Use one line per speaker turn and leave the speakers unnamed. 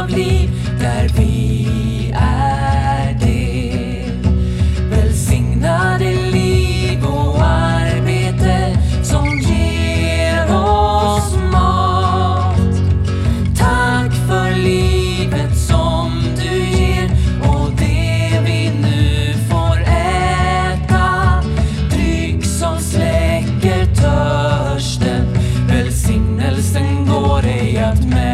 av liv där vi är det. Välsignade liv och arbete som ger oss mat. Tack för livet som du ger och det vi nu får äta. Dryck som släcker törsten, välsignelsen går ej att mäta.